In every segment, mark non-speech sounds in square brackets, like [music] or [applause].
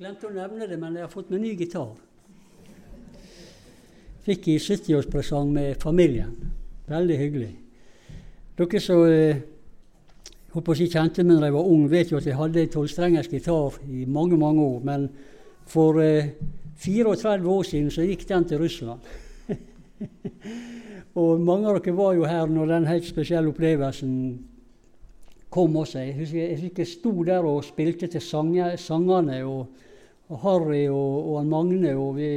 Glemte å nevne det, men jeg har fått meg ny gitar. Fikk i 70-årspresang med familien. Veldig hyggelig. Dere som eh, håper å si kjente meg da jeg var ung, vet jo at jeg hadde tolvstrengers gitar i mange mange år. Men for eh, 34 år siden så gikk den til Russland. [laughs] og mange av dere var jo her når den helt spesielle opplevelsen kom også. Jeg husker jeg, jeg sto der og spilte til sangene og, og Harry og, og Magne. og vi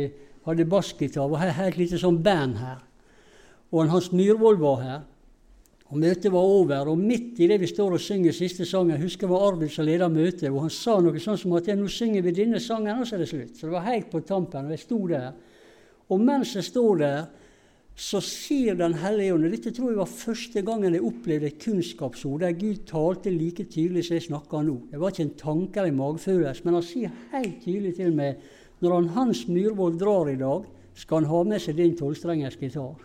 hadde bassgitar. Det var et helt lite sånn band her. Og Hans Myhrvold var her. Og Møtet var over, og midt i det vi står og synger siste sangen, husker jeg var Arvid som leda møtet, og han sa noe sånn som at ja, nå synger vi denne sangen, og så er det slutt. Så det var helt på tampen, og jeg sto der. Og mens jeg står der, så sier Den hellige ånd Dette tror jeg var første gangen jeg opplevde et kunnskapsord der Gud talte like tydelig som jeg snakker nå. Det var ikke en tanke eller en magefølelse, men han sier helt tydelig til meg når han Hans Myhrvold drar i dag, skal han ha med seg din tolvstrengers gitar.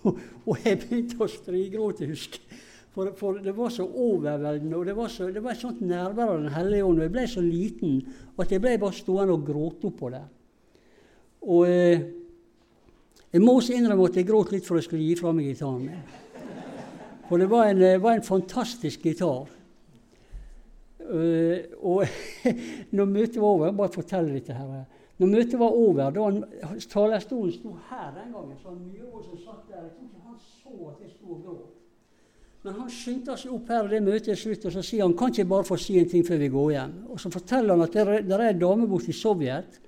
[laughs] og jeg begynte å strigråte, husker for, for, det var så overveldende, og det var, så, det var et sånt nærvær av Den hellige ånd. Og jeg ble så liten at jeg ble bare stående og gråte oppå det. Og eh, jeg må også innrømme at jeg gråt litt for jeg skulle gi fra meg gitaren min. For det var en, var en fantastisk gitar. Uh, og [laughs] når møtet var over Bare fortell dette her. Når møtet var over, da han, talerstolen sto her den gangen, så han som satt der, jeg tror ikke han så at jeg sto og gråt. Men han skyndte seg opp her, og det møtet er slutt, og så sier han kan ikke bare få si en ting før vi går hjem. Og så forteller han at det det er en dame borte i Sovjet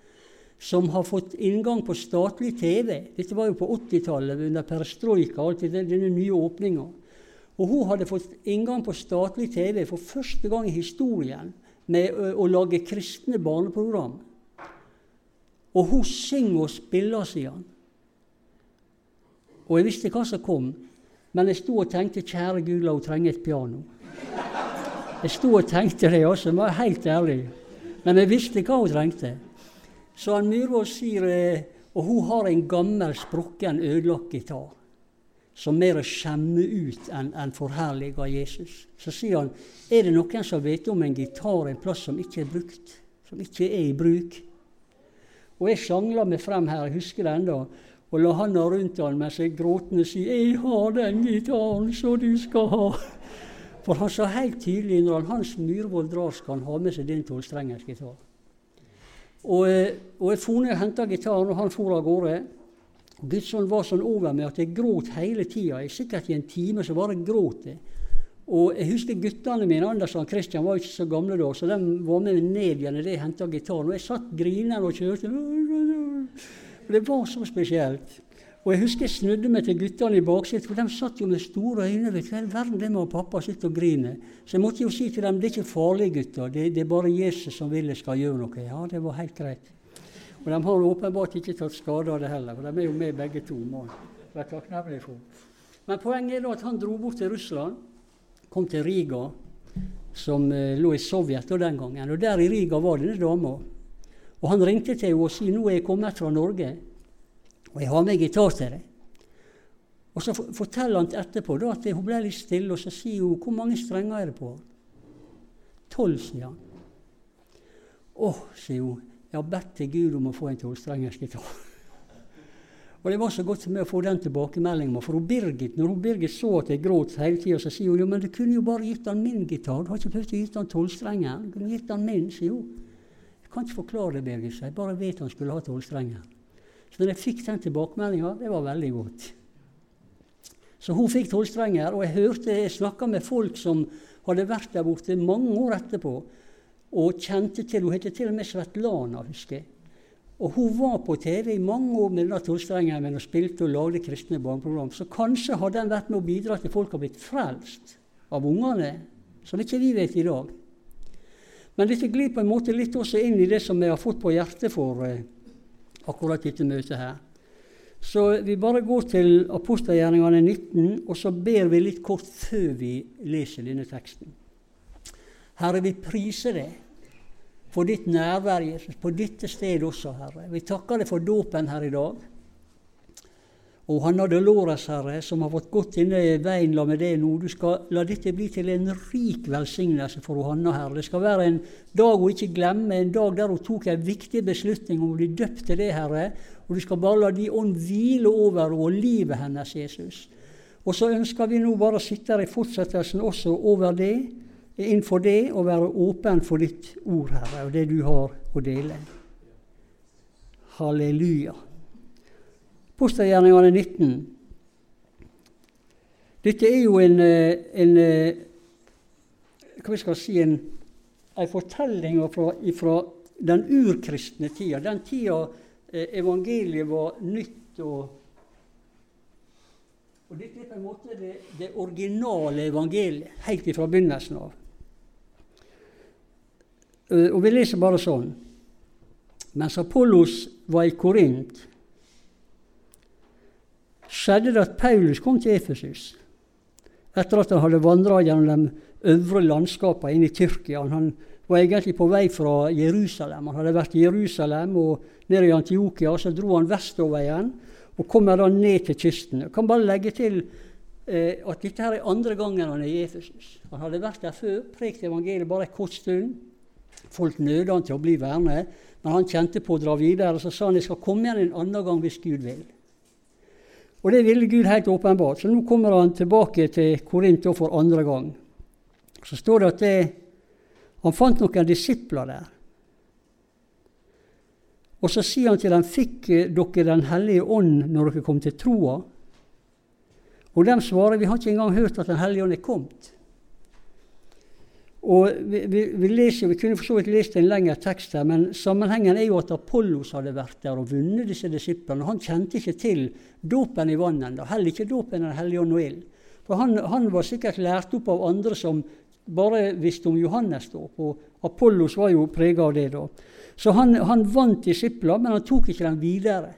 som har fått inngang på statlig TV. Dette var jo på 80-tallet, under perestrojka, det, denne nye åpninga. Og hun hadde fått inngang på statlig TV for første gang i historien med å, lage kristne barneprogram. Og hun synger og spiller, sier han. Og jeg visste hva som kom, men jeg sto og tenkte kjære Gud, la hun trenge et piano. Jeg sto og tenkte det også, jeg var helt ærlig. Men jeg visste hva hun trengte. Så han Myhrvold sier eh, Og hun har en gammel, sprukken, ødelagt gitar som mer skjemmer ut enn en forherliger Jesus. Så sier han er det noen som vet om en gitar en plass som ikke er brukt, som ikke er i bruk. Og jeg sjangla meg frem her, jeg husker det ennå, og la handa rundt han mens jeg gråtende sier 'Jeg har den gitaren som du skal ha'. For han sa helt tydelig når han Hans Myhrvold drar, skal han ha med seg din tolvstrengers gitar. Og, eh, og jeg for ned og henta gitaren, og han for av gårde. Guds ånd var sånn over meg at jeg gråt hele tida. Sikkert i en time så bare gråt jeg. Og jeg husker guttene mine Anders og Christian var ikke så gamle da, så de var med meg ned igjen idet jeg henta gitaren. Og jeg satt grinende og kjørte. Det var så spesielt. Og jeg husker jeg snudde meg til guttene i baksetet, for de satt jo med store øyne. vet du, verden det med pappa sitte og grine? Så jeg måtte jo si til dem det er ikke farlig, gutter. Det, det er bare Jesus som vil jeg skal gjøre noe. Ja, det var helt greit. Og de har åpenbart ikke tatt skade av det heller, for de er jo med begge to. Må være takknemlig for. Men poenget er da at han dro bort til Russland kom til Riga, som eh, lå i Sovjet da den gangen. Og Der i Riga var denne dama. Og han ringte til henne og sa nå er jeg kommet fra Norge, og jeg har med gitar til deg. Og Så forteller han etterpå da, at hun ble litt stille, og så sier hun hvor mange strenger er det på? Tolv, sier han. Å, sier hun, jeg har bedt til Gud om å få en tolvstrengers gitar. Og det var så godt med å få den tilbakemeldingen. For hun Birgit, når hun Birgit så at jeg gråt hele tida, så sier hun jo, men du kunne jo bare gitt han min gitar. Du har ikke prøvd å gitt han tolvstrengeren. Du kunne gitt han min, sier hun. Jeg kan ikke forklare det, Birgit, så jeg bare vet han skulle ha tolvstrenger. Så når jeg fikk den tilbakemeldinga, det var veldig godt. Så hun fikk tolvstrenger, og jeg hørte, jeg snakka med folk som hadde vært der borte mange år etterpå, og kjente til Hun het til og med Svetlana, husker jeg. Og hun var på TV i mange år med denne tolvstrengeren og spilte og lagde kristne barneprogram. Så kanskje hadde den vært med å bidra til at folk har blitt frelst av ungene, som ikke vi vet i dag. Men dette glir på en måte litt også inn i det som jeg har fått på hjertet for eh, akkurat dette møtet her. Så vi bare går til apostelgjerningene 19, og så ber vi litt kort før vi leser denne teksten. Herre, vi priser deg for ditt nærvær, Jesus, på dette stedet også, Herre. Vi takker deg for dåpen her i dag. Og han hadde Dolores, Herre, som har fått gått inn i veien la med det nå. Du skal la dette bli til en rik velsignelse for Hanna, Herre. Det skal være en dag hun ikke glemmer, en dag der hun tok en viktig beslutning om å bli døpt til det, Herre. Og du skal bare la de ånd hvile over henne og livet hennes, Jesus. Og så ønsker vi nå bare å sitte her i fortsettelsen også over det, innenfor det, og være åpen for ditt ord, Herre, og det du har å dele. Halleluja. Apostelgjerningene 19. Dette er jo en, eh, en eh, hva skal si, en, en fortelling fra, fra, den urkristne tida. Den tida eh, evangeliet var nytt. og og Dette er på en måte det, det originale evangeliet, helt fra begynnelsen av. Og Vi leser bare sånn. Mens Apollos var i Korint, skjedde det at Paulus kom til Efesus etter at han hadde vandra gjennom de øvre landskapene inn i Tyrkia. Han var egentlig på vei fra Jerusalem. Han hadde vært i Jerusalem og ned i Antiokia. Så dro han vestover igjen og kommer da ned til kysten. Jeg kan bare legge til eh, at dette her er andre gangen han er i Efesus. Han hadde vært der før, prekt evangeliet bare en kort stund. Folk nøda han til å bli værende, men han kjente på å dra videre. Så sa han jeg skal komme igjen en annen gang hvis Gud vil. Og det ville Gud helt åpenbart. Så nå kommer han tilbake til Korint for andre gang. Så står det at det, han fant noen disipler der. Og så sier han til dem, fikk dere Den hellige ånd når dere kom til troa? Og de svarer, vi har ikke engang hørt at Den hellige ånd er kommet. Og vi, vi, vi, leser, vi kunne for så vidt lest en lengre tekst her, men sammenhengen er jo at Apollos hadde vært der og vunnet disse disiplene. Han kjente ikke til dåpen i vannet ennå, heller ikke dåpen av Hellige ånd og ild. For han, han, var sikkert lært opp av andre som bare visste om Johannes dåp, og Apollos var jo prega av det da. Så han, han vant disipler, men han tok ikke dem videre.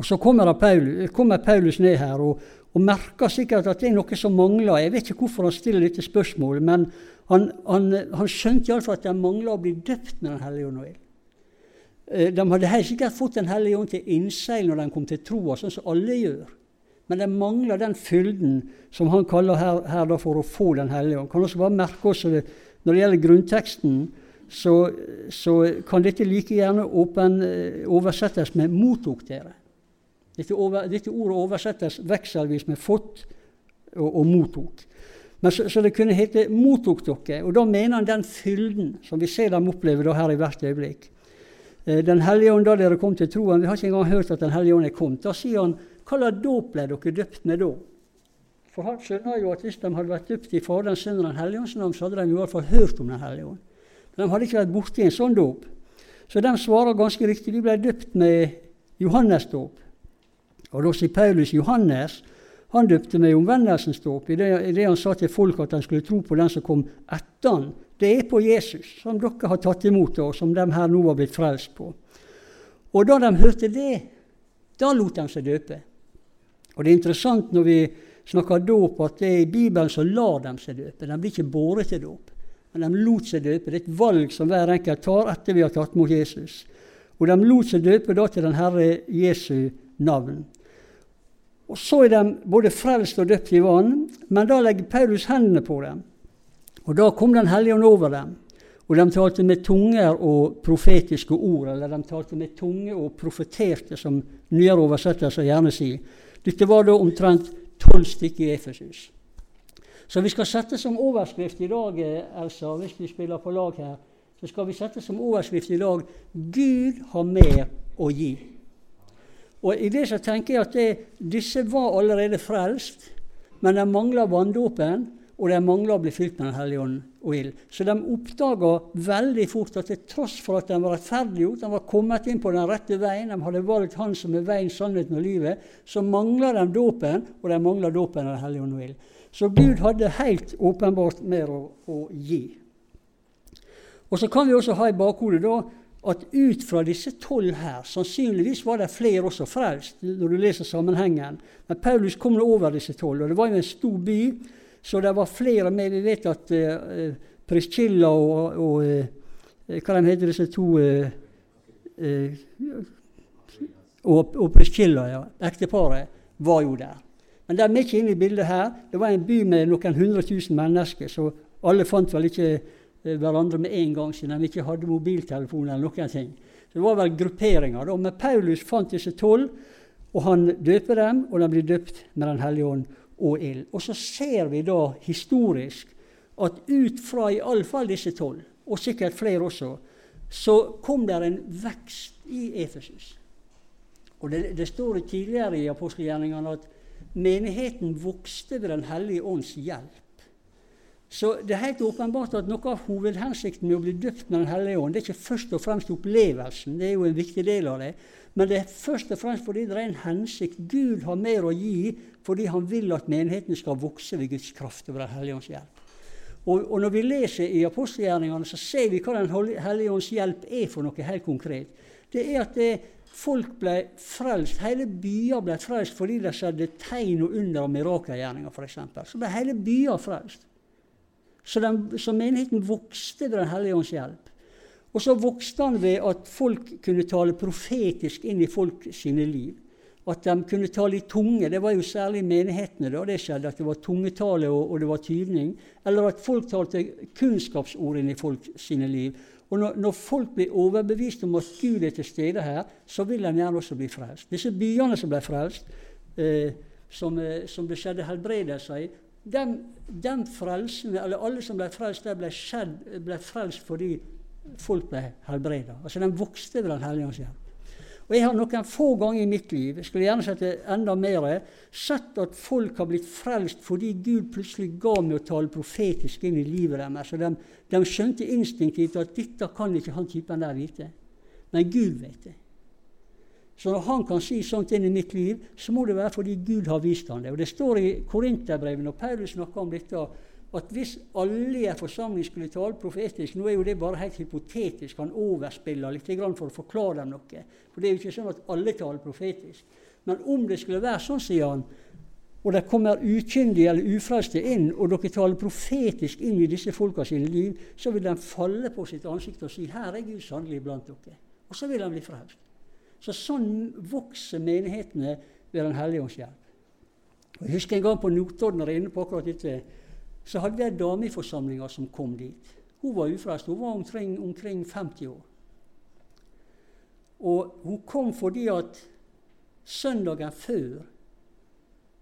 Og Så kommer, Paulus, kommer Paulus ned her og, og merker sikkert at det er noe som mangler. Jeg vet ikke hvorfor han stiller dette spørsmålet, men han, han, han skjønte iallfall at de mangla å bli døpt med Den hellige ånd og ild. Eh, de hadde helt sikkert fått Den hellige ånd til innseil når de kom til troa, sånn som alle gjør. Men de mangler den fylden som han kaller her, her for å få Den hellige ånd. Kan også bare merke også det, Når det gjelder grunnteksten, så, så kan dette like gjerne åpen, eh, oversettes med 'mottok dere'. Dette, over, dette ordet oversettes vekselvis med 'fått' og, og 'mottok'. Men så, så, det kunne hete 'mottok dere'. Og da mener han den fylden som vi ser dem oppleve da her i hvert øyeblikk. Eh, den hellige ånd da dere kom til troen, vi har ikke engang hørt at Den hellige ånd er kommet. Da sier han 'Hva slags dåp ble dere døpt med da?' For han skjønner jo at hvis de hadde vært døpt i Faderens, Sønnen og Den hellige ånds navn, så hadde de i hvert fall hørt om Den hellige ånd. De hadde ikke vært borti en sånn dåp. Så de svarer ganske riktig. Vi ble døpt med Johannes dåp. Og da sier Paulus Johannes han døpte med omvendelsens dåp i, det han sa til folk at han skulle tro på den som kom etter han. Det er på Jesus, som dere har tatt imot, og som de her nå har blitt frelst på. Og da de hørte det, da lot de seg døpe. Og det er interessant når vi snakker dåp, at det er i Bibelen så lar de seg døpe. De blir ikke båret til dåp, men de lot seg døpe. Det er et valg som hver enkelt tar etter vi har tatt mot Jesus. Og de lot seg døpe da til den Herre Jesu navn. Og Så er de både frelst og døpt i vann, men da legger Paulus hendene på dem. Og Da kom Den hellige ånd over dem, og de talte med tunger og profetiske ord, eller de talte med tunge og profeterte, som nyere oversettelser gjerne sier. Dette var da omtrent tolv stykker i Efesus. Så vi skal sette som overskrift i dag, Elsa, hvis vi spiller på lag her, så skal vi sette som overskrift i dag 'Gud har mer å gi'. Og I det så tenker jeg at det, disse var allerede frelst, men de mangla vanndåpen, og de mangla å bli fylt med Den hellige ånd og ild. Så de oppdaga veldig fort at til tross for at de var rettferdiggjort, de var kommet inn på den rette veien, de hadde valgt Han som er veien, sannheten og livet, så mangla de dåpen, og de mangla dåpen av Den hellige ånd og ild. Så Gud hadde helt åpenbart mer å, å gi. Og Så kan vi også ha i bakhodet da at ut fra disse tolv her Sannsynligvis var det flere også frelst, når du leser sammenhengen. Men Paulus kom nå over disse tolv, og det var jo en stor by, så det var flere med. Vi vet at uh, Priscilla og, og uh, Hva de heter disse to uh, og, og Priscilla, ja, ekteparet, var jo der. Men de er ikke inne i bildet her. Det var en by med noen hundre tusen mennesker, så alle fant vel ikke hverandre med en gang, siden de ikke hadde mobiltelefon eller noen ting. Så Det var vel grupperinger. da. Men Paulus fant disse tolv, og han døper dem, og de blir døpt med Den hellige ånd og ild. Og så ser vi da historisk at ut fra iallfall disse tolv, og sikkert flere også, så kom det en vekst i Efesus. Og det, det står tidligere i apostelgjerningene at menigheten vokste ved Den hellige ånds hjelp. Så det er helt åpenbart at noe av hovedhensikten med å bli døpt med Den hellige ånd, det er ikke først og fremst opplevelsen, det er jo en viktig del av det, men det er først og fremst fordi det er en hensikt. Gud har mer å gi fordi han vil at menigheten skal vokse ved Guds kraft over Den hellige ånds hjelp. Og, og, når vi leser i apostelgjerningene, så ser vi hva Den hellige ånds hjelp er for noe helt konkret. Det er at det, folk ble frelst. Hele byer ble frelst fordi det skjedde tegn og under og mirakelgjerninger, f.eks. Så ble hele byer frelst. Så, den, så menigheten vokste ved Den hellige ånds hjelp. Og så vokste han ved at folk kunne tale profetisk inn i folk sine liv. At de kunne tale i tunge. Det var jo særlig i menighetene da det skjedde, at det var tungetale og, og det var tydning. Eller at folk talte kunnskapsord inn i folk sine liv. Og når, når, folk blir overbevist om at Gud er til stede her, så vil de gjerne også bli frelst. Disse byene som ble frelst, eh, som, eh, som, det skjedde helbredelser i, dem, den frelsen, eller alle som ble frelst, der ble, skjedd, ble frelst fordi folk ble helbreda. Altså den vokste ved Den hellige ånds hjelp. Og Jeg har noen få ganger i mitt liv jeg skulle gjerne sett enda mer, sett at folk har blitt frelst fordi Gud plutselig ga meg å tale profetisk inn i livet deres. De, de skjønte instinktivt at dette kan ikke han typen der vite. Men Gud vet det. Så når han kan si sånt inn i mitt liv, så må det være fordi Gud har vist han det. Og Det står i Korinterbrevet, når Paulus snakker om dette, at hvis alle i en forsamling skulle tale profetisk Nå er jo det bare helt hypotetisk, han overspiller litt for å forklare dem noe. For det er jo ikke sånn at alle taler profetisk. Men om det skulle være sånn, sier han, og det kommer ukyndige eller ufrelste inn, og dere taler profetisk inn i disse folka sine liv, så vil de falle på sitt ansikt og si 'Her er Gud sannelig blant dere'. Og så vil de bli frelst. Så sånn vokser menighetene ved Den hellige ånds hjelp. Jeg husker en gang på Notodden, der er inne på akkurat dette, så hadde vi ei dame i forsamlinga som kom dit. Hun var ufrelst. Hun var omkring, omkring 50 år. Og hun kom fordi at søndagen før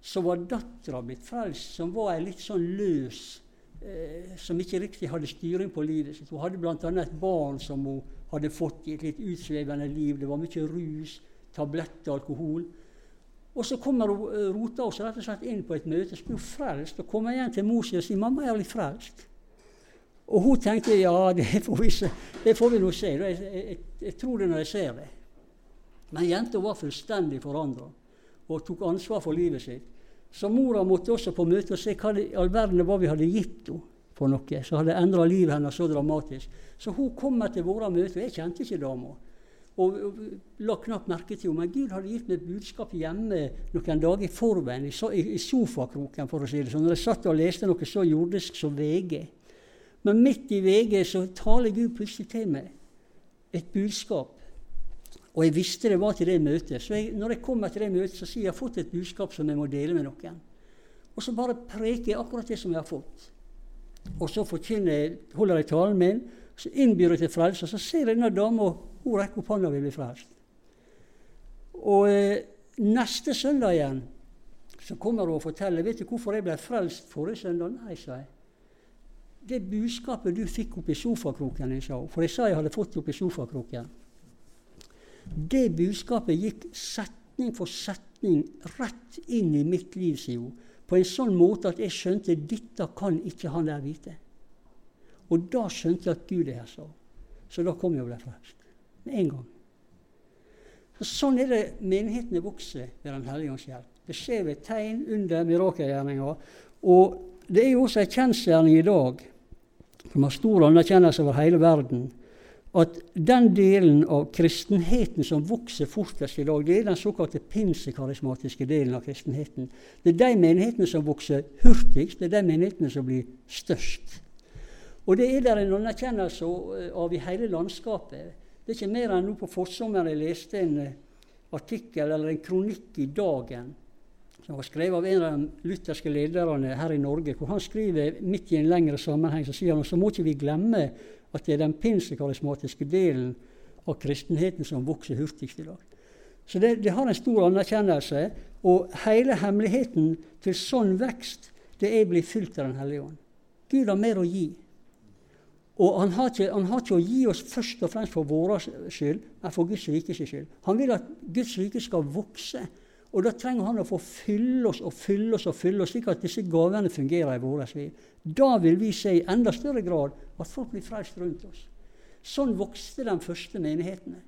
så var dattera blitt frelst, som var ei litt sånn løs eh, Som ikke riktig hadde styring på livet sitt. Hun hadde bl.a. et barn som hun hadde fått i et litt utsvevende liv. Det var mye rus, tabletter, alkohol. Og så kommer eh, rota oss rett og slett inn på et møte, som blir frelst. Og kommer igjen til mor og sier 'Mamma, jeg er blitt frelst'. Og hun tenkte ja, [laughs] det får vi, se. Det får vi nå se. Jeg, jeg, jeg, tror det når jeg ser det. Men jenta var fullstendig forandra og tok ansvar for livet sitt. Så mora måtte også på møte og se hva i all verden det var vi hadde gitt henne for noe som hadde endra livet hennes så dramatisk. Så hun kommer til våre møter. Jeg kjente ikke dama. Og, og, la knapt merke til henne. Men Gud hadde gitt meg budskap hjemme noen dager i forveien, i, i, i sofakroken, for å si det sånn. Når jeg satt og leste noe så jordisk som VG. Men midt i VG så taler Gud plutselig til meg et budskap. Og jeg visste det var til det møtet. Så jeg, når jeg kommer til det møtet, så sier jeg jeg har fått et budskap som jeg må dele med noen. Og så bare preker jeg akkurat det som jeg har fått. Og så jeg, holder jeg talen min, så innbyr jeg til frelse. Så ser jeg denne dama, hun rekker opp hånda og vil bli frelst. Og eh, neste søndag igjen så kommer hun og forteller vet du hvorfor jeg ble frelst forrige søndag. Nei, sa jeg. Det budskapet du fikk opp i sofakroken jeg sa. For jeg sa jeg hadde fått det opp i sofakroken. Det budskapet gikk setning for setning rett inn i mitt liv, sier hun på en sånn måte at jeg skjønte at dette kan ikke han der vite. Og da skjønte jeg at Gud er her, så. Så da kom jeg og ble frelst. Med en gang. Så sånn er det menighetene vokser ved Den hellige ånds hjelp. Det skjer ved tegn, under, mirakelgjerninger. Og det er jo også en kjensgjerning i dag, som har stor anerkjennelse over hele verden, at den delen av kristenheten som vokser fortest i dag, det er den såkalte pinsekarismatiske delen av kristenheten. Det er de menighetene som vokser hurtigst, det er de menighetene som blir størst. Og det er der en anerkjennelse av i hele landskapet. Det er ikke mer enn nå på forsommeren jeg leste en, artikkel eller en kronikk i Dagen som var skrevet av en av de lutherske lederne her i Norge, hvor han skriver midt i en lengre sammenheng så sier han, så må ikke vi glemme at det er den pinsekarismatiske delen av kristenheten som vokser hurtigst i dag. Så det, det, har en stor anerkjennelse. Og hele hemmeligheten til sånn vekst, det er å bli fylt av Den hellige ånd. Gud har mer å gi. Og han har, ikke, han har, ikke, å gi oss først og fremst for vår skyld, men for Guds rikes skyld. Han vil at Guds rike skal vokse. Og da trenger han å få fylle oss og fylle oss og fylle oss, slik at disse gavene fungerer i vårt liv. Da vil vi se i enda større grad at folk blir frelst rundt oss. Sånn vokste de første menighetene.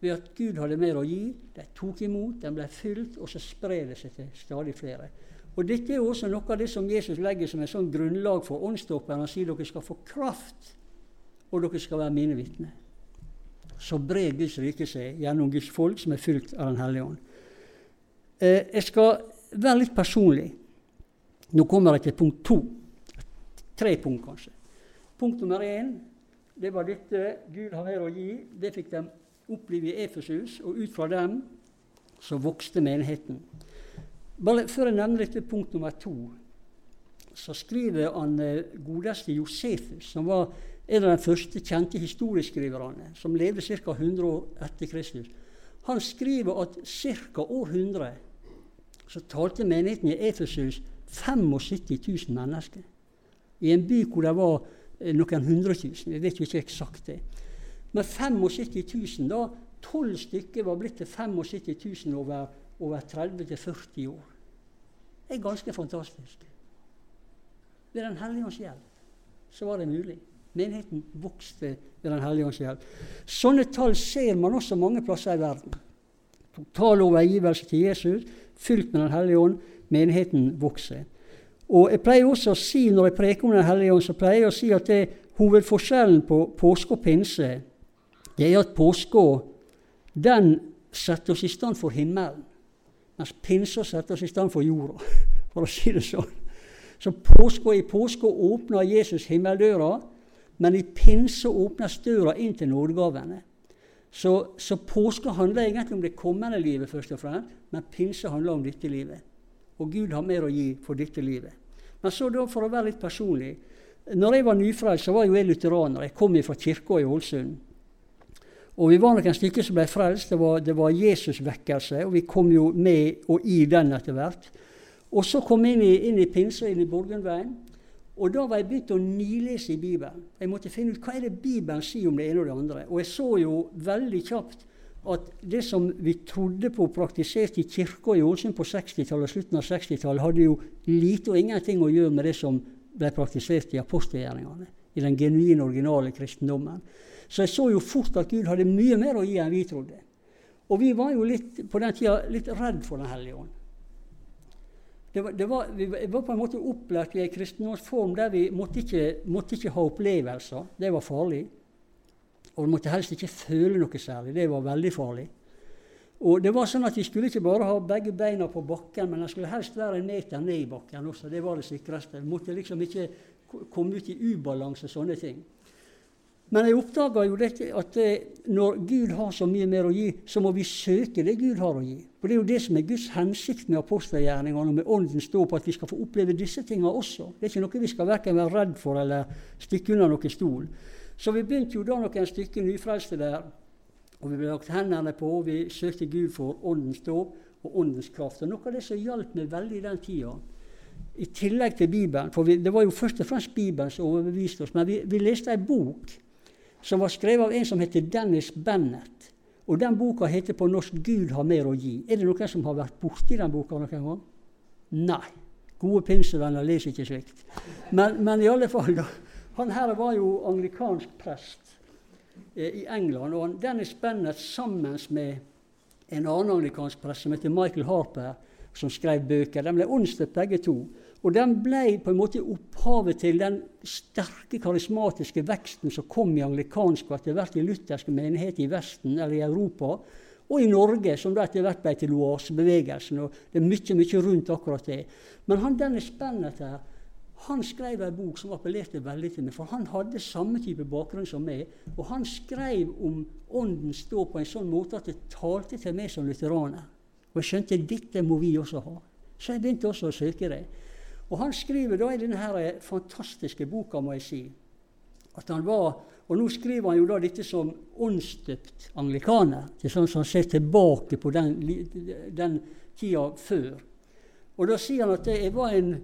Ved at Gud hadde mer å gi. De tok imot, de ble fylt, og så sprer det seg til stadig flere. Og Dette er også noe av det som Jesus legger som et sånn grunnlag for åndsdåpen. Han sier dere skal få kraft, og dere skal være mine vitner. Så brer Guds rike seg gjennom Guds folk som er fylt av Den hellige ånd. Eh, jeg skal være litt personlig. Nå kommer jeg til punkt to. Tre punkt, kanskje. Punkt nummer én det var dette Gud har mer å gi. Det fikk de oppleve i Efesus, og ut fra dem så vokste menigheten. Bare Før jeg nevner dette punkt nummer to, så skriver han eh, godeste Josefus, som var en av de første kjente historieskriverne, som levde ca. 100 år etter Kristus. Han skriver at ca. år 100 så talte menigheten i Efesus 75 000 mennesker. I en by hvor det var eh, noen hundre tusen. Jeg vet jo ikke eksakt det. Men 75 000, da tolv stykker var blitt til 75 000 over, over 30-40 år. Det er ganske fantastisk. Ved Den hellige ånds hjelp så var det mulig. Menigheten vokste ved Den hellige ånds hjelp. Sånne tall ser man også mange plasser i verden. Total overgivelse til Jesus, fylt med Den hellige ånd. Menigheten vokser. Og Jeg pleier også å si, Når jeg preker om Den hellige ånd, så pleier jeg å si at det hovedforskjellen på påske og pinse det er at påska den setter oss i stand for himmelen, mens pinsa setter oss i stand for jorda, [laughs] for å si det sånn. Så påske, I påska åpner Jesus himmeldøra, men i pinse åpnes døra inn til nådegavene. Så, så påske handler egentlig om det kommende livet, først og fremst, men pinse handler om dette livet. Og Gud har mer å gi for dette livet. Men så da, for å være litt personlig Når jeg var nyfrelst, så var jo jeg lutheraner. Jeg kom fra kirka i Ålesund. Og vi var noen stykker som ble frelst. Det var, det var Jesusvekkelse, og vi kom jo med og i den etter hvert. Og så kom jeg inn i, i pinse, inn i Borgundveien. Og da var jeg begynt å nilese i Bibelen. Jeg måtte finne ut hva er det Bibelen sier om det ene og det andre. Og jeg så jo veldig kjapt at det som vi trodde på og praktiserte i kirka i Ålesund på 60-tallet og slutten av 60-tallet, hadde jo lite og ingenting å gjøre med det som ble praktisert i apostelgjerningene. I den genuine, originale kristendommen. Så jeg så jo fort at Gud hadde mye mer å gi enn vi trodde. Og vi var jo litt, på den tida litt redd for Den hellige ånd. Det var, det var, vi var på en måte opplært i en kristendomsform der vi måtte ikke, måtte ikke ha opplevelser. Det var farlig. Og vi måtte helst ikke føle noe særlig. Det var veldig farlig. Og det var sånn at Vi skulle ikke bare ha begge beina på bakken, men den skulle helst være en meter ned i bakken også. Det var det sikreste. Vi måtte liksom ikke komme ut i ubalanse sånne ting. Men jeg oppdaga jo dette, at når Gud har så mye mer å gi, så må vi søke det Gud har å gi. For Det er jo det som er Guds hensikt med apostelgjerningene og med Åndens dåp, at vi skal få oppleve disse tingene også. Det er ikke noe vi skal verken være redd for eller stikke under noen stol. Så vi begynte jo da noen stykker nyfrelste der, og vi ble lagt hendene på, og vi søkte Gud for Åndens dåp og Åndens kraft. Og Noe av det som hjalp meg veldig i den tida, i tillegg til Bibelen For vi, det var jo først og fremst Bibelen som overbeviste oss, men vi, vi leste ei bok som var skrevet av en som heter Dennis Bennett. Og Den boka heter på norsk 'Gud har mer å gi'. Er det noen som har vært borti den boka noen gang? Nei. Gode pinsevenner leser ikke slikt. Men, men, i alle fall, da. Han her var jo anglikansk prest eh, i England. Og Dennis Bennett sammen med en annen anglikansk prest som heter Michael Harper, som skrev bøker, de ble åndsdøpt begge to. Og den ble på en måte opphavet til den sterke karismatiske veksten som kom i anglikansk og etter hvert i lutherske menigheter i Vesten eller i Europa, og i Norge, som da etter hvert ble til oasebevegelsen. og Det er mye mye rundt akkurat det. Men han denne Spennet her, han skrev en bok som appellerte veldig til meg, for han hadde samme type bakgrunn som meg. Og han skrev om Ånden stå på en sånn måte at det talte til meg som lutheraner. Og jeg skjønte dette må vi også ha. Så jeg begynte også å søke det. Og han skriver da i denne fantastiske boka, må jeg si, at han var Og nå skriver han jo da dette som åndsdøpt anglikaner. Det er sånn som han ser tilbake på den, den tida før. Og da sier han at jeg var en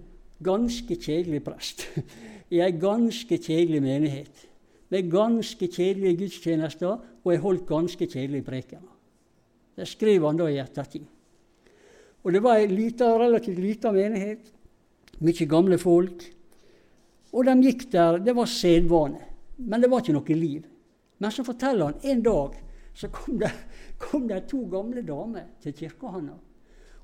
ganske kjedelig prest [laughs] i ei ganske kjedelig menighet. Med ganske kjedelige gudstjenester, og jeg holdt ganske kjedelige prekener. Det skriver han da i ettertid. Og det var ei relativt lita menighet, mye gamle folk. Og de gikk der, det var sedvane. Men det var ikke noe liv. Men så forteller han en dag så kom det, [laughs] kom det to gamle damer til kirka hans.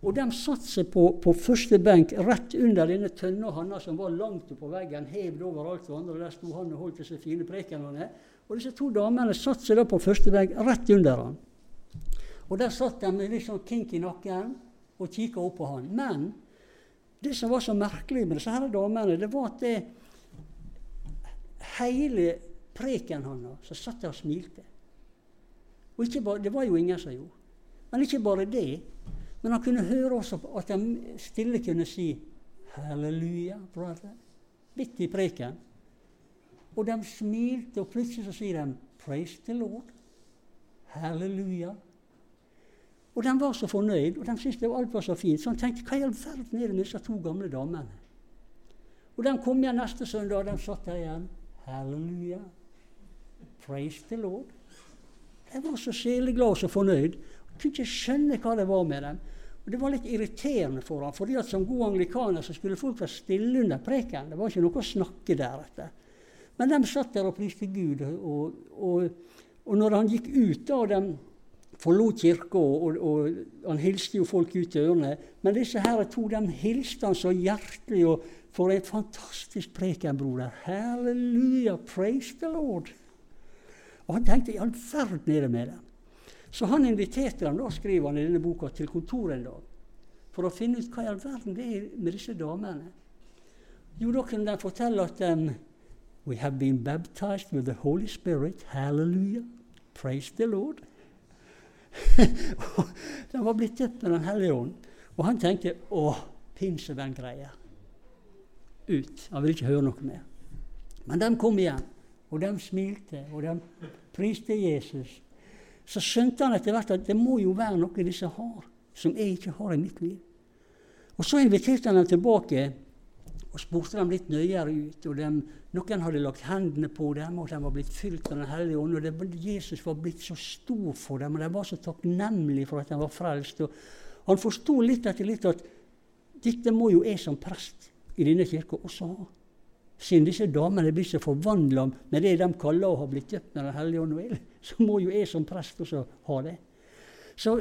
Og de satte seg på, på, første benk rett under denne tønna hans som var langt oppå veggen, hevd over alt det andre. Der sto han og holdt disse fine prekenene. Og disse to damene satte seg da på første benk rett under han. Og der satt de med litt sånn kink i nakken og kikka opp på han. Men det som var så merkelig med disse her damene, det var at det, hele preken hans, så satt der og smilte. Og bare, det var jo ingen som gjorde. Men ikke bare det. Men han kunne høre også at de stille kunne si 'Halleluja, brother', midt i preken. Og de smilte, og plutselig så sier de 'Praise the Lord'. Halleluja. Og de var så fornøyd, og de syntes alt var så fint. Så han tenkte hva i all verden er det med disse to gamle damene? Og de kom igjen neste søndag, og de satt der igjen. Halleluja. Praise the Lord. Jeg var så sjeleglad og så fornøyd. Jeg kunne ikke skjønne hva det var med dem. Og Det var litt irriterende for ham, fordi at som god anglikaner så skulle folk være stille under preken. Det var ikke noe å snakke deretter. Men de satt der og priste Gud. Og, og, og når han gikk ut, da, og de forlot kirka, og, og, han hilste jo folk ut i ørene Men disse her to de hilste han så hjertelig. og For en fantastisk preken, broder. Halleluja, praise the Lord. Og han tenkte i all verden er det med dem. Så han inviterte dem, da skriver han i denne boka, til kontoret en dag. For å finne ut hva i all verden det er med disse damene. Jo, da kunne de fortelle at um, We have been baptized with the Holy Spirit. Hallelujah. Praise the Lord. [laughs] de var blitt gitt med Den hellige ånd. Og han tenkte å, greia. Ut. Han ville ikke høre noe mer. Men de kom igjen. Og de smilte, og de priste Jesus. Så skjønte han etter hvert at det må jo være noe disse har, som jeg ikke har i mitt liv. Og Så inviterte han dem tilbake og spurte dem litt nøyere ut. og de, Noen hadde lagt hendene på dem, og de var blitt fylt av Den hellige ånd. og det, Jesus var blitt så stor for dem, og de var så takknemlige for at de var frelst. og Han forsto litt etter litt at dette må jo jeg som prest i denne kirka også ha. Siden disse damene blir så forvandla med det de kaller å ha blitt døpt med Den hellige ånd, så må jo jeg som prest også ha det. Så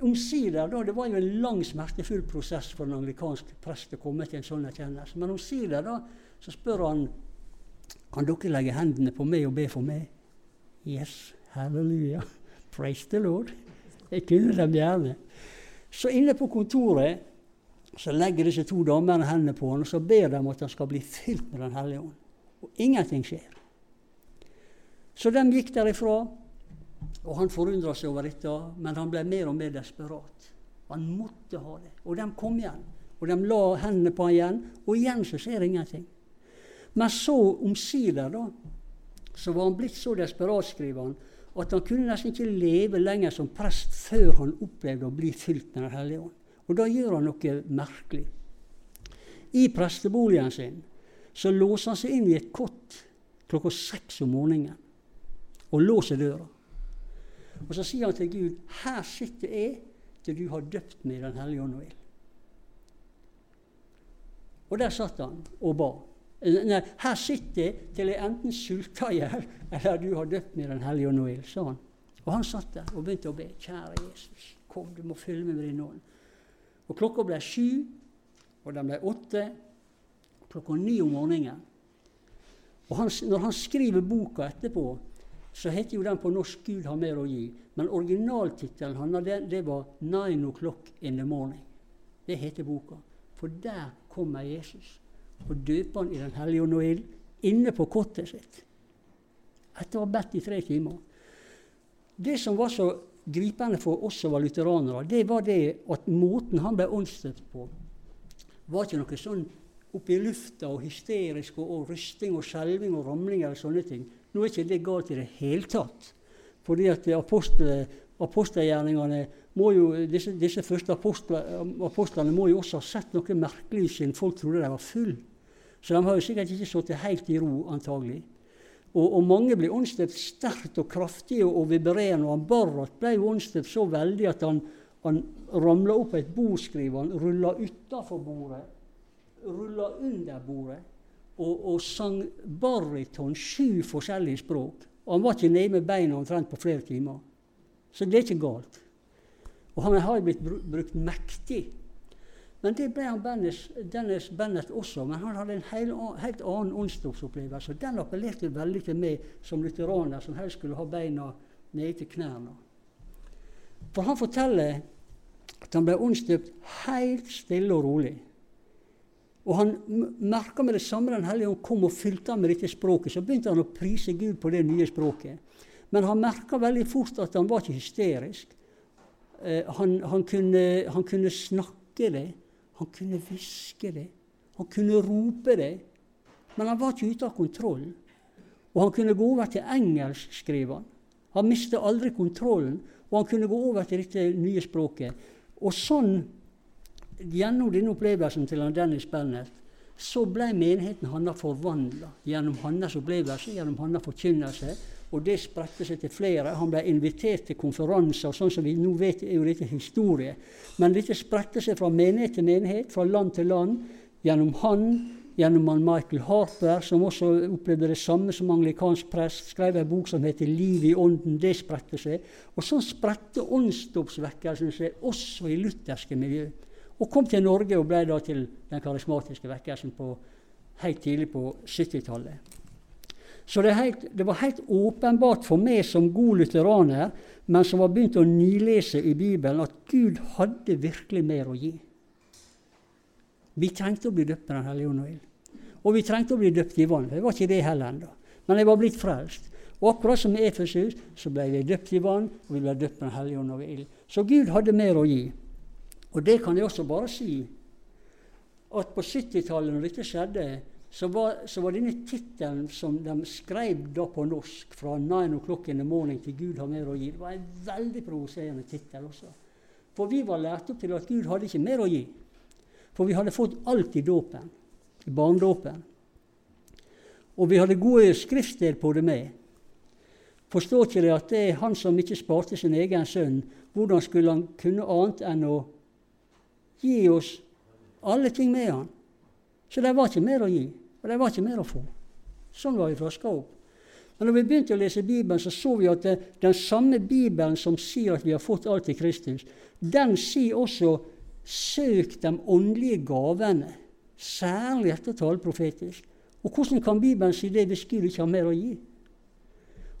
omsider, da, Det var jo en lang, smertefull prosess for en anglikansk prest å komme til en sånn erkjennelse. Men omsider da, så spør han kan dere legge hendene på meg og be for meg. Yes, halleluja. Praise the Lord. Jeg kunne dem gjerne. Så inne på kontoret så legger disse to damene hendene på han, og så ber de at han skal bli fylt med Den hellige ånd. Og ingenting skjer. Så de gikk derifra, og han forundra seg over dette, men han ble mer og mer desperat. Han måtte ha det. Og de kom igjen. Og de la hendene på han igjen, og igjen så skjer ingenting. Men så omsider, da, så var han blitt så desperat, skriver han, at han kunne nesten ikke leve lenger som prest før han opplevde å bli fylt med Den hellige ånd. Og da gjør han noe merkelig. I presteboligen sin så låser han seg inn i et kott klokka seks om morgenen og låser døra. Og så sier han til Gud, 'Her sitter jeg til du har døpt meg i Den hellige ånd og ild'. Og der satt han og ba. Nei, 'Her sitter jeg til jeg enten sulter i hjel, eller du har døpt meg i Den hellige ånd og ild', sa han. Og han satt der og begynte å be. 'Kjære Jesus, kom, du må fylle meg med din ånd'. Og klokka ble sju, og den ble åtte. Klokka ni om morgenen. Og han, når han skriver boka etterpå, så heter jo den på norsk 'Gud har mer å gi'. Men originaltittelen hans var 'Nine o'clock in the morning'. Det heter boka. For der kommer Jesus. og døper han i Den hellige ånd og ild inne på kottet sitt. Etter å ha bedt i tre timer. Det som var så gripende for oss som var lutheranere, det var det at måten han ble åndsdøpt på, var ikke noe sånn oppe i lufta og hysterisk og, og rysting og skjelving og ramling eller sånne ting. Nå er ikke det galt i det hele tatt. Fordi at apostel, apostelgjerningene må jo, disse, disse første apostlene må jo også ha sett noe merkelig siden folk trodde de var full. Så de har jo sikkert ikke sittet helt i ro, antagelig. Og, og mange ble åndsdøpt sterkt og kraftig og, og vibrerende. Og han Barrat ble jo åndsdøpt så veldig at han, han ramla opp et bordskriv, han rulla utafor bordet rulla under bordet og, og sang bariton sju forskjellige språk. Og han var ikke nede med beina omtrent på flere timer. Så det er ikke galt. Og han har blitt brukt mektig. Men det ble han Dennis, Dennis Bennett også. Men han hadde en helt, helt annen åndsdåpsopplevelse. Den appellerte veldig til meg som lutheraner, som helst skulle ha beina nede til knærne. For han forteller at han ble åndsdøpt helt stille og rolig. Og han merka med det samme Den hellige ånd kom og fylte ham med dette språket. Så begynte han å prise Gud på det nye språket. Men han merka veldig fort at han var ikke hysterisk. Eh, han, han, kunne, han, kunne, snakke det. Han kunne hviske det. Han kunne rope det. Men han var ikke ute av kontroll. Og han kunne gå over til engelsk, skriver han. Han mistet aldri kontrollen, og han kunne gå over til dette nye språket. Og sånn gjennom denne opplevelsen til Dennis Bennett så ble menigheten hans forvandla gjennom hans opplevelse, gjennom hans forkynnelse. Og det spredte seg til flere. Han ble invitert til konferanser. sånn som vi nå vet er jo dette historie. Men dette spredte seg fra menighet til menighet, fra land til land. Gjennom han, gjennom han Michael Harper, som også opplevde det samme som anglikansk prest. Skrev en bok som heter 'Liv i ånden'. Det spredte seg. Og sånn spredte åndsdåpsvekkelsen seg også i lutherske miljø. Og kom til Norge og ble da til den karismatiske vekkelsen på, helt tidlig på 70-tallet. Så det, helt, det, var helt åpenbart for meg som god lutheraner, men som var begynt å nylese i Bibelen, at Gud hadde virkelig mer å gi. Vi trengte å bli døpt med Den hellige ånd og ild. Og vi trengte å bli døpt i vann. Det var ikke det heller ennå. Men jeg var blitt frelst. Og akkurat som i Efesus så ble vi døpt i vann, og vi ble døpt med Den hellige ånd og ild. Så Gud hadde mer å gi. Og det kan jeg også bare si at på 70-tallet, når dette skjedde, så var, så var denne tittelen som de skrev da på norsk, 'Fra 9 o'clock in the morning til Gud har mer å gi', det var en veldig provoserende tittel også. For vi var lært opp til at Gud hadde ikke mer å gi. For vi hadde fått alt i dåpen, i barnedåpen. Og vi hadde gode skriftsted på det med. Forstår ikke det at det er han som ikke sparte sin egen sønn, hvordan skulle han kunne annet enn å gi oss alle ting med han. Så det var ikke mer å gi, og det var ikke mer å få. Sånn var vi flaska opp. Men når vi begynte å lese Bibelen, så så vi at det, den samme Bibelen som sier at vi har fått alt i Kristus, den sier også 'søk de åndelige gavene', særlig etter å profetisk. Og hvordan kan Bibelen si det hvis Gud ikke har mer å gi?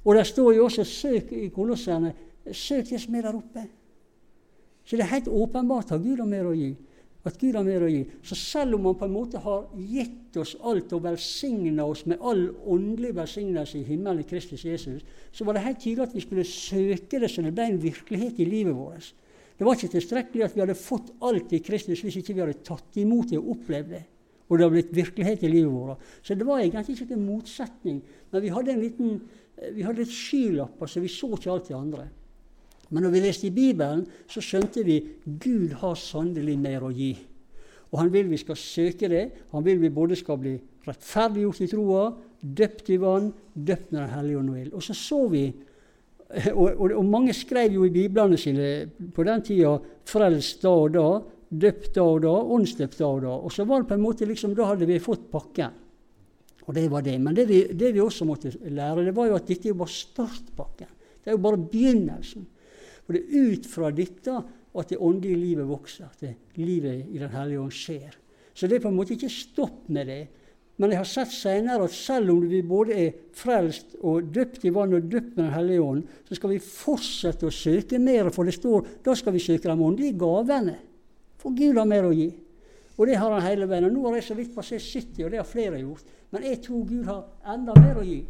Og det står jo også 'søk i Kolosserne', søk det som er der oppe. Så det er helt åpenbart at Gud har mer å gi. At Gud har mer å gi. Så selv om han på en måte har gitt oss alt og velsigna oss med all åndelig velsignelse i himmelen i Kristus Jesus, så var det helt tydelig at vi skulle søke det så det ble en virkelighet i livet vårt. Det var ikke tilstrekkelig at vi hadde fått alt i Kristus hvis ikke vi hadde tatt imot det og opplevd det. Og det har blitt virkelighet i livet vårt. Så det var egentlig ikke en motsetning. Men vi hadde en liten, vi hadde et skylapp, så vi så ikke alt det andre. Men når vi leste i Bibelen, så skjønte vi Gud har sannelig mer å gi. Og han vil vi skal søke det. Han vil vi både skal bli rettferdiggjort i troa, døpt i vann, døpt med Den hellige ånd og ild. Og så så vi og, og, og, mange skrev jo i biblene sine på den tida 'frelst da og da', 'døpt da og da', 'åndsdøpt da og da'. Og så var det på en måte liksom, Da hadde vi fått pakken. Og det var det. Men det vi, det vi også måtte lære, det var jo at dette var startpakken. Det er jo bare begynnelsen. Og det er ut fra dette at det åndelige livet vokser, at livet i Den hellige ånd skjer. Så det er på en måte ikke stopp med det. Men jeg har sett senere at selv om vi både er frelst og døpt i vann og døpt med Den hellige ånd, så skal vi fortsette å søke mer, for det står da skal vi søke de åndelige gavene. For Gud har mer å gi. Og det har han hele veien. Og nå har jeg så vidt passert 70, og det har flere gjort. Men jeg tror Gud har enda mer å gi.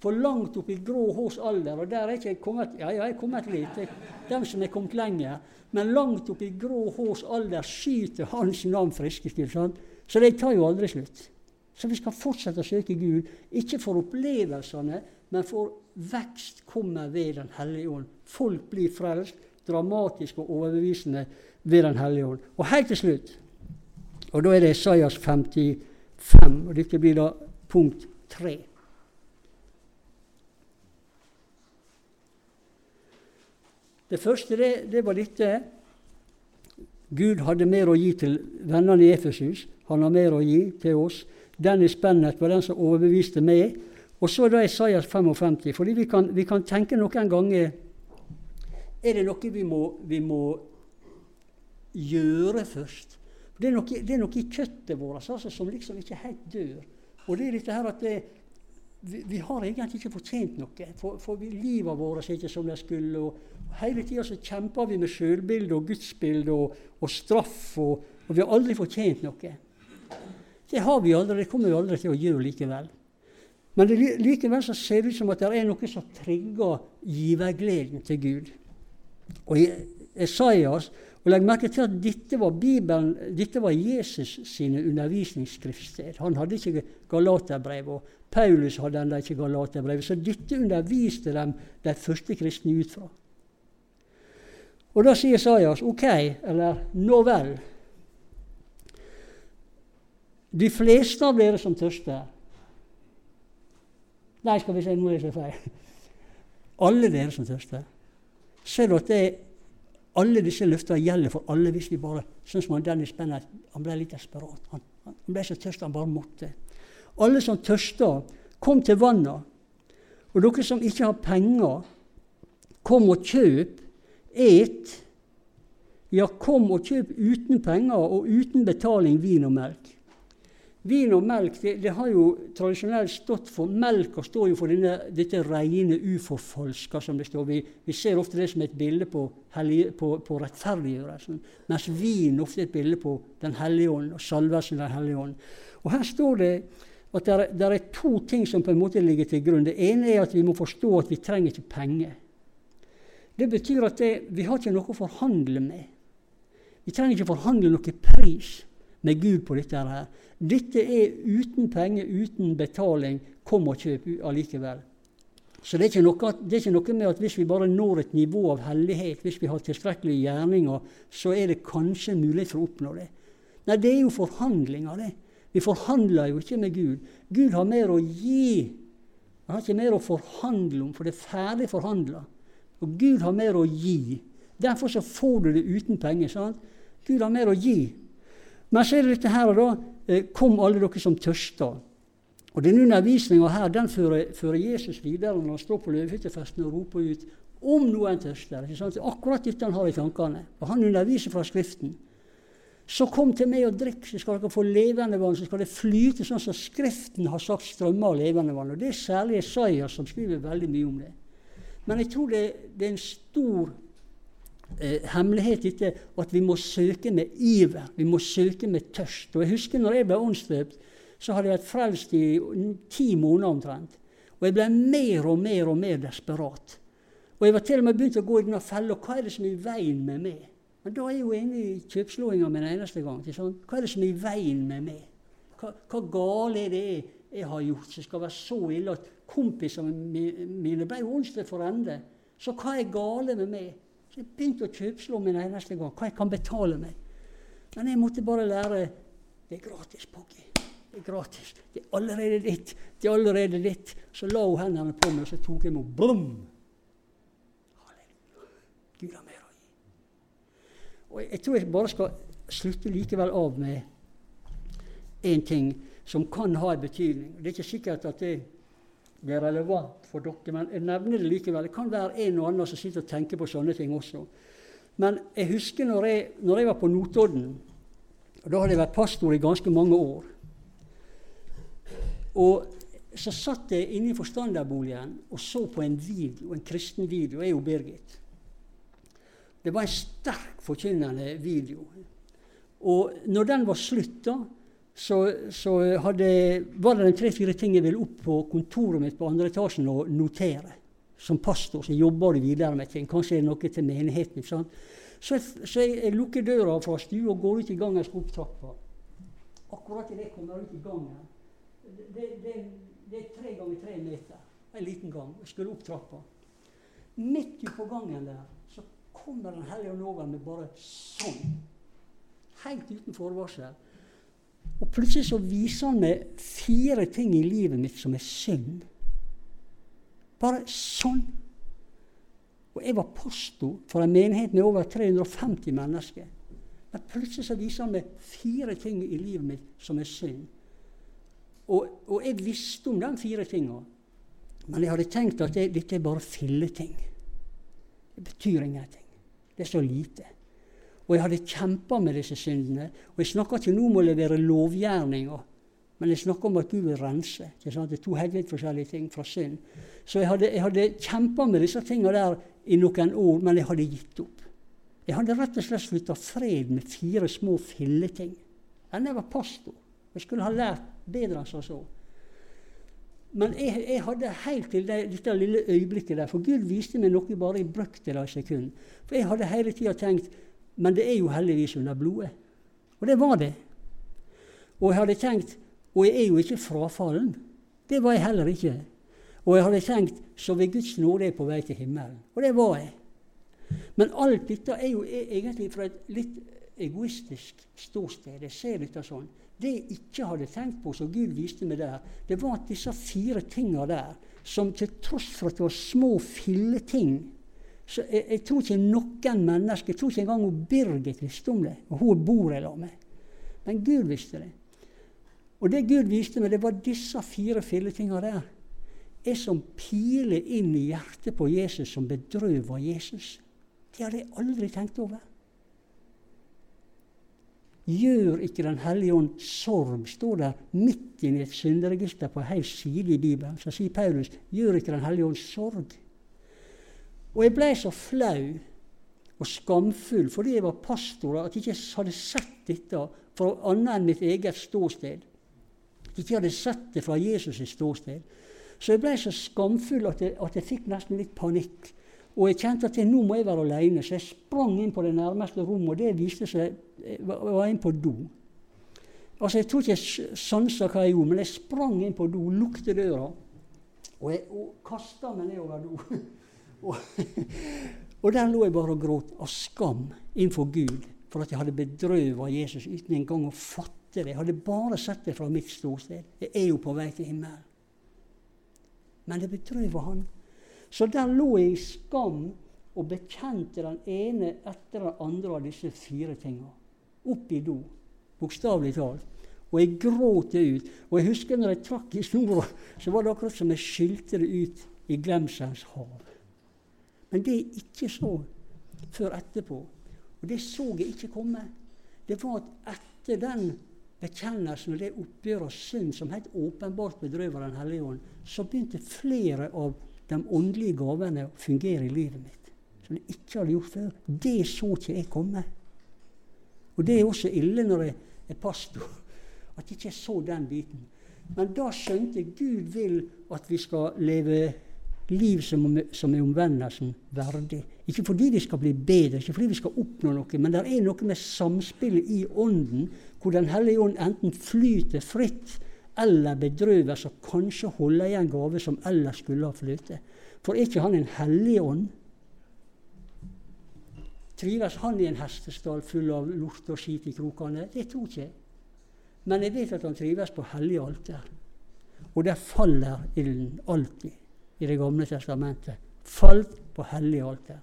For langt opp i grå hårs alder, og der er ikke jeg kommet Ja, ja, jeg er kommet litt. Jeg, dem som er kommet lenger. Men langt opp i grå hårs alder skyter Hans navn friske til. Sant? Så det tar jo aldri slutt. Så vi skal fortsette å søke Gud, ikke for opplevelsene, men for vekst kommer ved Den hellige ånd. Folk blir frelst, dramatisk og overbevisende ved Den hellige ånd. Og helt til slutt, og da er det Isaias 55, og dette blir da punkt 3. Det første det, det var dette. Gud hadde mer å gi til vennene i Efesus. Han har mer å gi til oss. Dennis Bennett var den som overbeviste meg. Og så da Isaias 55. fordi vi kan, vi kan tenke noen ganger Er det noe vi må, vi må gjøre først? Det er, noe, det er noe i kjøttet vårt altså, som liksom ikke helt dør. Og det er dette her at det, vi, vi, har egentlig ikke fortjent noe. For, for livet vårt er ikke som det skulle. og Hele tida kjemper vi med sjølbilde og gudsbilde og, og, straff, og, og, vi har aldri fortjent noe. Det har vi aldri, det kommer vi aldri til å gjøre likevel. Men det, likevel så ser det ut som at det er noe som trigger givergleden til Gud. Og i Esaias og Legg merke til at dette var, Bibelen, dette var Jesus sine undervisningsskriftsted. Han hadde ikke Galaterbrev, og Paulus hadde ennå ikke Galaterbrev. Så dette underviste dem de første kristne ut fra. Og da sier Sajas ok, eller nå vel. De fleste av dere som tørster Nei, skal vi se, nå er det feil. Alle dere som tørster. Ser du at det er alle disse løftene gjelder for alle hvis vi bare Sånn som Dennis Bennett. Han ble litt desperat. Han, han ble så tørst han bare måtte. Alle som tørster, kom til vannet. Og dere som ikke har penger, kom og kjøp. Et. Ja, kom og kjøp uten penger og uten betaling vin og melk. Vin og melk det, det, har jo tradisjonelt stått for Melka står jo for denne, dette rene uforfalska, som det står. Vi, vi, ser ofte det som et bilde på, på, på rettferdiggjørelsen, mens vin ofte er et bilde på Den hellige ånd og salvelsen av Den hellige ånd. Og Her står det at det er, to ting som på en måte ligger til grunn. Det ene er at vi må forstå at vi trenger ikke penger. Det betyr at det, vi har ikke noe å forhandle med. Vi trenger ikke forhandle noe pris med Gud på dette. her. Dette er uten penger, uten betaling. Kom og kjøp allikevel. Så det er, noe, det er, ikke noe, med at hvis vi bare når et nivå av hellighet, hvis vi har tilstrekkelige gjerninger, så er det kanskje mulighet for å oppnå det. Nei, det er jo forhandlinger, det. Vi forhandler jo ikke med Gud. Gud har mer å gi. Han har ikke mer å forhandle om, for det er ferdig forhandla. Og Gud har mer å gi. Derfor så får du det uten penger. sant? Gud har mer å gi. Men så er det dette her, da. Eh, kom alle dere som tørster. Og Denne undervisninga her den fører, fører, Jesus videre når han står på løvehyttefesten og roper ut om noen tørster. Akkurat dette han har i tankene. Og Han underviser fra Skriften. Så kom til meg og drikk, så skal dere få levende vann. Så skal det flyte sånn som Skriften har sagt strømmer av levende vann. Og Det er særlig Isaiah som skriver veldig mye om det. Men jeg tror det, det er en stor eh, hemmelighet dette at vi må søke med iver. Vi må søke med tørst. Og Jeg husker når jeg ble åndsdøpt, så hadde jeg vært frelst i ti måneder omtrent. Og jeg ble mer og mer og mer desperat. Og jeg var til og med begynt å gå i denne fella. Hva er det som er i veien med meg? Men da er jeg jo inne i kjøpslåinga min eneste gang. Sånn. Hva er det som er i veien med meg? Hva, hva gale er det jeg har gjort som skal være så ille at kompisene mine ble åndsdøpt for ende? Så hva er gale med meg? Så jeg begynte å kjøpslå min eneste gang. Hva jeg kan betale meg. Men jeg måtte bare lære det er gratis, Poggy. Det er gratis. Det er allerede ditt. Det er allerede ditt. Så la hun hendene på meg, og så tok jeg meg blom. Gud har mer å gi. Og jeg tror jeg bare skal slutte likevel av med én ting som kan ha en betydning. Det er ikke sikkert at det det er relevant for dere, men jeg nevner det likevel. Det kan være en og annen som sitter og tenker på sånne ting også. Men jeg husker når jeg, når jeg var på Notodden, og da hadde jeg vært pastor i ganske mange år. Og så satt jeg inne i forstanderboligen og så på en video, en kristen video. Jeg og Birgit. Det var en sterk forkynnende video. Og når den var slutt, da, så, så hadde, var det tre-fire ting jeg ville opp på kontoret mitt på andre etasjen og notere. Som pastor så jobber du videre med ting. Kanskje er det noe til menigheten. Så, jeg, så jeg, jeg, lukker døra fra stua og går ut i gangen og skal opp trappa. Akkurat idet jeg kommer ut i gangen det, det, det, det er tre ganger tre meter. En liten gang. Jeg skulle opp trappa. Midt på gangen der så kommer Den hellige loven med bare sånn. Helt uten forvarsel. Og plutselig så viser han meg fire ting i livet mitt som er synd. Bare sånn. Og jeg var pastor for en menighet med over 350 mennesker. Men plutselig så viser han meg fire ting i livet mitt som er synd. Og, og jeg visste om de fire tinga. Men jeg hadde tenkt at det, dette er bare filleting. Det betyr ingenting. Det er så lite. Og jeg hadde kjempa med disse syndene. Og jeg snakker ikke nå om å levere lovgjerninger, men jeg snakker om at Gud vil rense. Det er to helt forskjellige ting fra synd. Så jeg hadde, jeg hadde kjempa med disse tingene der i noen år, men jeg hadde gitt opp. Jeg hadde rett og slett slutta fred med fire små filleting. Enn jeg var pastor. Jeg skulle ha lært bedre enn så. Men jeg, jeg, hadde helt til det, dette lille øyeblikket der, for Gud viste meg noe bare i brøkdeler av sekund. For jeg hadde hele tida tenkt men det er jo heldigvis under blodet. Og det var det. Og jeg hadde tenkt Og jeg er jo ikke frafallen. Det var jeg heller ikke. Og jeg hadde tenkt så ved Guds nåde er jeg på vei til himmelen. Og det var jeg. Men alt dette er jo e- egentlig fra et litt egoistisk ståsted. Jeg ser dette sånn. Det jeg ikke hadde tenkt på, som Gud viste meg der, det var at disse fire tinga der, som til tross for at det var små filleting så jeg, jeg, tror ikke noen mennesker, jeg tror ikke engang Birgit visste om det. Og hun bor jeg med. Men Gud visste det. Og det Gud viste meg, det var disse fire filletinga der. Jeg som piler inn i hjertet på Jesus, som bedrøver Jesus. Det hadde jeg aldri tenkt over. Gjør ikke Den hellige ånd sorg, står der midt inne i et synderegister på hel side i Bibelen. Så sier Paulus, gjør ikke Den hellige ånd sorg. Og jeg ble så flau og skamfull fordi jeg var pastor, at jeg ikke hadde sett dette fra annet enn mitt eget ståsted. At jeg ikke hadde sett det fra Jesus' ståsted. Så jeg ble så skamfull at jeg, at jeg fikk nesten litt panikk. Og jeg kjente at jeg, nå må jeg være alene, så jeg sprang inn på det nærmeste rommet. Og det viste seg Jeg var inne på do. Altså, Jeg tror ikke jeg sansa hva jeg gjorde, men jeg sprang inn på do, lukte døra, og jeg kasta meg nedover do. [laughs] Og, [laughs] og der lå jeg bare og gråt av skam innenfor Gud for at jeg hadde bedrøva Jesus uten engang å fatte det. Jeg hadde bare sett det fra mitt ståsted. Jeg er jo på vei til himmelen. Men det bedrøva han. Så der lå jeg i skam og bekjente den ene etter den andre av disse fire tinga. Opp i do, bokstavelig talt. Og jeg gråt det ut. Og jeg husker når jeg trakk i [laughs] snora, så var det akkurat som jeg skylte det ut i glemselens hav. Men det jeg ikke så før etterpå, og det så jeg ikke komme, det var at etter den bekjennelsen og det oppgjøret av synd som helt åpenbart bedrøver Den hellige ånd, så begynte flere av de åndelige gavene å fungere i livet mitt. Som jeg ikke hadde gjort før. Det så ikke jeg komme. Og det er også ille når jeg er pastor, at jeg ikke så den biten. Men da skjønte jeg Gud vil at vi skal leve liv som, som er omvendelsen verdig. Ikke fordi vi skal bli bedre, ikke fordi vi skal oppnå noe, men det er noe med samspillet i Ånden, hvor Den hellige ånd enten flyter fritt eller bedrøves og kanskje holder igjen gave som ellers skulle ha flytet. For er ikke han en hellig ånd? Trives han i en hestestall full av lort og skit i krokene? Det tror ikke jeg. Men jeg vet at han trives på hellig alter. Og der faller ilden alltid i Det gamle testamentet. Falt på hellig alter.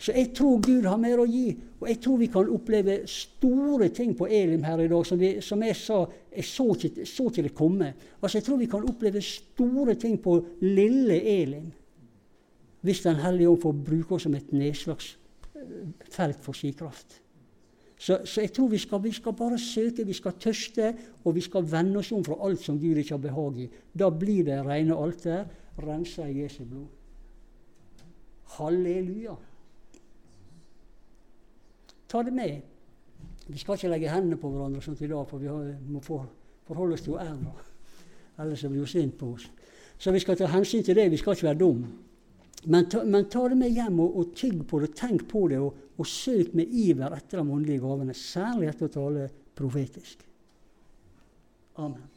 Så jeg tror Gud har mer å gi, og jeg tror vi kan oppleve store ting på Elim her i dag. Som, vi, som jeg sa, jeg så ikke, så ikke, det komme. Altså Jeg tror vi kan oppleve store ting på lille Elim. Hvis Den hellige ånd får bruke oss som et nedslagsfelt for sin kraft. Så, så, jeg tror vi skal, vi skal, bare søke, vi skal tørste, og vi skal vende oss om fra alt som Gud ikke har behag i. Da blir det rene alter, rensa i Jesu blod. Halleluja. Ta det med. Vi skal ikke legge hendene på hverandre sånn i dag, for vi må for, forholde oss til æra. Ellers blir hun sint på oss. Så vi skal ta hensyn til det. Vi skal ikke være dumme. Men men ta det med hjem og, og tygg på det, tenk på det, og, og søk med iver etter de åndelige gavene. Særlig etter å tale profetisk. Amen.